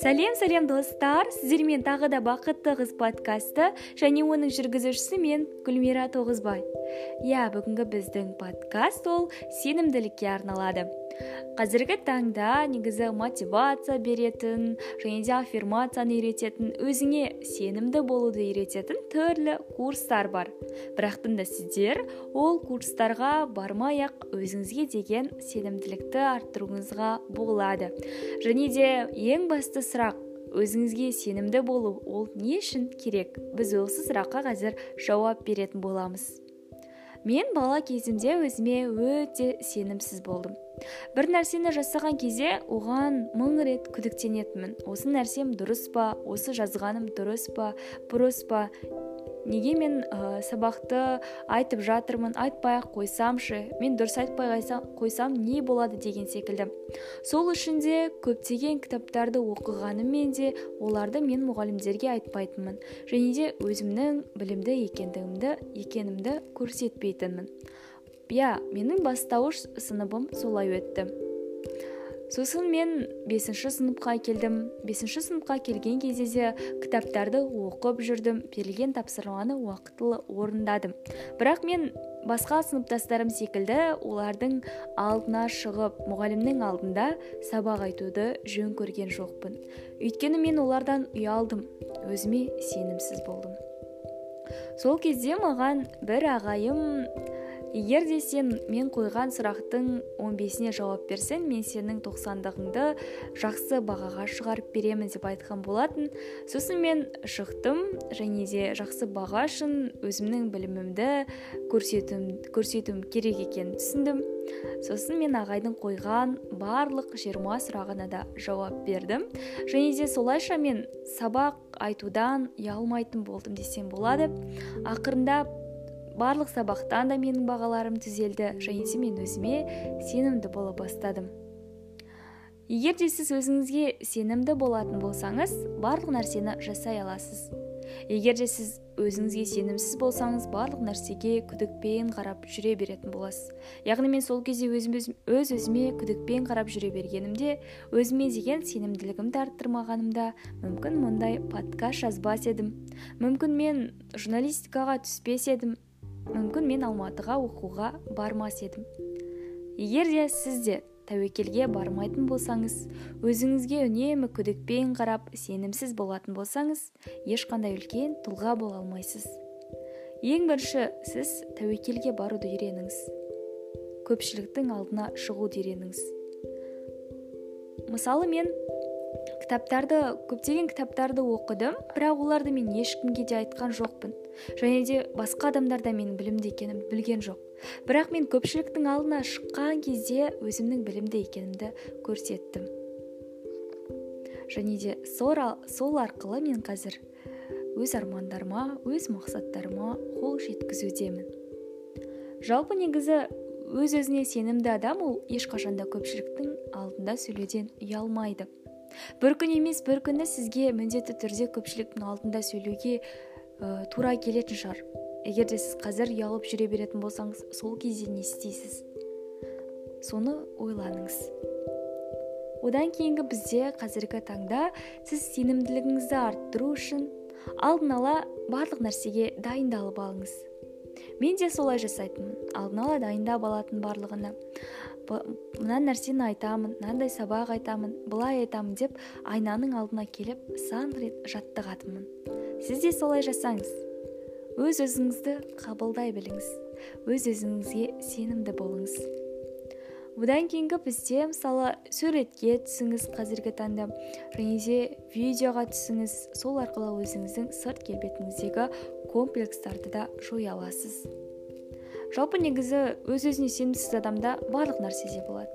сәлем сәлем достар. Сіздермен тағы да бақытты қыз подкасты және оның жүргізушісі мен гүлмира тоғызбай. Иә бүгінгі біздің подкаст ол сенімділікке арналады. Қазіргі таңда негізі мотивация беретін және де аффирмацияны үйрететін өзіңе сенімді болуды үйрететін түрлі курстар бар. Бірақ та сіздер ол курстарға бармай ақ өзіңізге деген сенімділікті арттыруыңызға болады. Және де ең басты сұрақ өзіңізге сенімді болу ол не үшін керек? Біз осы сұраққа қазір жауап беретін боламыз. Мен бала кезімде өзіме өте сенімсіз болдым. Бір нәрсені жасаған кезде оған мың рет күдіктенетінмін. Осы нәрсем дұрыс па? Осы жазғаным дұрыс па? Бұрыс па? Неге мен ә, сабақты айтып жатырмын? Айтпай ақ қойсамшы. Мен дұрыс айтпай қойсам не болады деген секілді. Сол үшін де көптеген кітаптарды оқығаныммен де оларды мен мұғалімдерге айтпайтынмын және де өзімнің білімді екендігімді екенімді көрсетпейтінмін. Иә менің бастауыш сыныбым солай өтті. Сосын мен бесінші сыныпқа келдім. Бесінші сыныпқа келген кезде де кітаптарды оқып жүрдім берілген тапсырманы уақытылы орындадым. Бірақ мен басқа сыныптастарым секілді олардың алдына шығып мұғалімнің алдында сабақ айтуды жөн көрген жоқпын. Өйткені мен олардан ұялдым өзіме сенімсіз болдым. Сол кезде маған бір ағайым егер де сен мен қойған сұрақтың 15-іне жауап берсең мен сенің тоқсандығыңды жақсы бағаға шығарып беремін деп айтқан болатын. Сосын мен шықтым және де жақсы баға үшін өзімнің білімімді көрсетуім, көрсетуім керек екенін түсіндім. Сосын мен ағайдың қойған барлық жиырма сұрағына да жауап бердім. Және де солайша мен сабақ айтудан ұялмайтын болдым десем болады. Ақырындап барлық сабақтан да менің бағаларым түзелді және де мен өзіме сенімді бола бастадым. Егер де сіз өзіңізге сенімді болатын болсаңыз барлық нәрсені жасай аласыз. Егер де сіз өзіңізге сенімсіз болсаңыз барлық нәрсеге күдікпен қарап жүре беретін боласыз. Яғни мен сол кезде өзім, өз өзіме күдікпен қарап жүре бергенімде өзіме деген сенімділігімді арттырмағанымда мүмкін мұндай подкаст жазбас едім. Мүмкін мен журналистикаға түспес едім. Мүмкін мен алматыға оқуға бармас едім. Егер де сіз де тәуекелге бармайтын болсаңыз өзіңізге үнемі күдікпен қарап сенімсіз болатын болсаңыз ешқандай үлкен тұлға бола алмайсыз. Ең бірінші сіз тәуекелге баруды үйреніңіз. Көпшіліктің алдына шығуды үйреніңіз. Мысалы мен кітаптарды көптеген кітаптарды оқыдым бірақ оларды мен ешкімге де айтқан жоқпын. Және де басқа адамдар да менің білімді екенімді білген жоқ. Бірақ мен көпшіліктің алдына шыққан кезде өзімнің білімді екенімді көрсеттім. Және де сол арқылы мен қазір өз армандарыма өз мақсаттарыма қол жеткізудемін. Жалпы негізі өз өзіне сенімді адам ол ешқашанда көпшіліктің алдында сөйлеуден ұялмайды. Бір күн емес бір күні сізге міндетті түрде көпшіліктің алдында сөйлеуге ә, тура келетін шығар. Егер де сіз қазір ұялып жүре беретін болсаңыз сол кезде не істейсіз? Соны ойланыңыз. Одан кейінгі бізде қазіргі таңда сіз сенімділігіңізді арттыру үшін алдын ала барлық нәрсеге дайындалып алыңыз. Мен де солай жасайтынмын. Алдын ала дайындап алатын барлығына. Мына нәрсені айтамын мынандай сабақ айтамын былай айтамын деп айнаның алдына келіп сан рет жаттығатынмын сіз де солай жасаңыз. Өз өзіңізді қабылдай біліңіз. Өз өзіңізге сенімді болыңыз. Одан кейінгі бізде мысалы суретке түсіңіз қазіргі таңда және де видеоға түсіңіз сол арқылы өзіңіздің сырт келбетіңіздегі комплекстарды да жоя аласыз. Жалпы негізі өз өзіне сенімсіз адамда барлық нәрседе болады.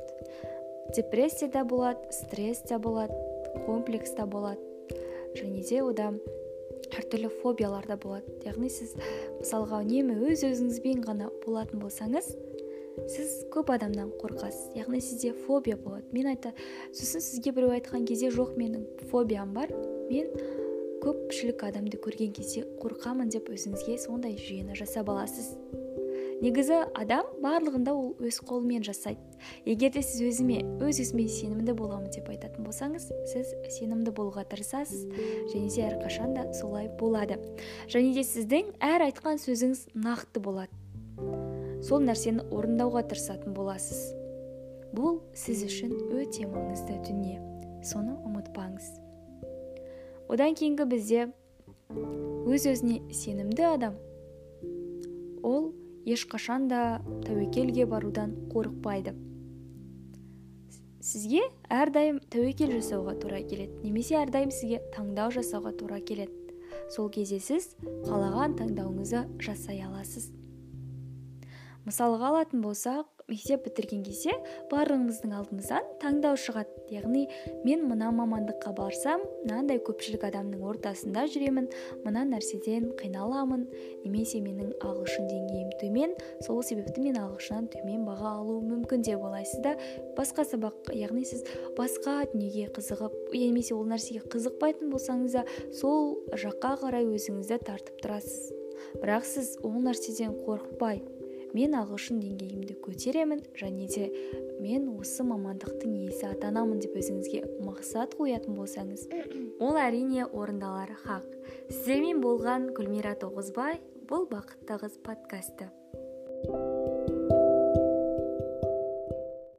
Депрессия да болады стресс те болады комплекс та болады. Және де ода әртүрлі фобиялар да болады. Яғни сіз мысалға үнемі өз өзіңізбен ғана болатын болсаңыз сіз көп адамнан қорқасыз. Яғни сізде фобия болады. Мен айта сосын сізге біреу айтқан кезде жоқ менің фобиям бар. Мен көпшілік адамды көрген кезде қорқамын деп өзіңізге сондай жүйені жасап аласыз. Негізі адам барлығында ол өз қолымен жасайды. Егер де сіз өзіме өз өзіме сенімді боламын деп айтатын болсаңыз сіз сенімді болуға тырысасыз және де әрқашан да солай болады. Және де сіздің әр айтқан сөзіңіз нақты болады. Сол нәрсені орындауға тырысатын боласыз. Бұл сіз үшін өте маңызды дүние. Соны ұмытпаңыз. Одан кейінгі бізде өз өзіне сенімді адам. Ол ешқашан да тәуекелге барудан қорықпайды. Сізге әрдайым тәуекел жасауға тура келеді немесе әрдайым сізге таңдау жасауға тура келеді. Сол кезде сіз қалаған таңдауыңызды жасай аласыз. Мысалға алатын болсақ мектеп бітірген кезде барлығымыздың алдымыздан таңдау шығады. Яғни мен мына мамандыққа барсам мынандай көпшілік адамның ортасында жүремін мына нәрседен қиналамын немесе менің ағылшын деңгейім төмен сол себепті мен ағылшыннан төмен баға алуым мүмкін деп ойлайсыз да басқа сабақ яғни сіз басқа дүниеге қызығып немесе ол нәрсеге қызықпайтын болсаңыз да сол жаққа қарай өзіңізді тартып тұрасыз. Бірақ сіз ол нәрседен қорықпай мен ағылшын деңгейімді көтеремін және де мен осы мамандықтың иесі атанамын деп өзіңізге мақсат қоятын болсаңыз ол әрине орындалар хақ. Сіздермен болған гүлмира тоғызбай бұл бақытты қыз подкасты.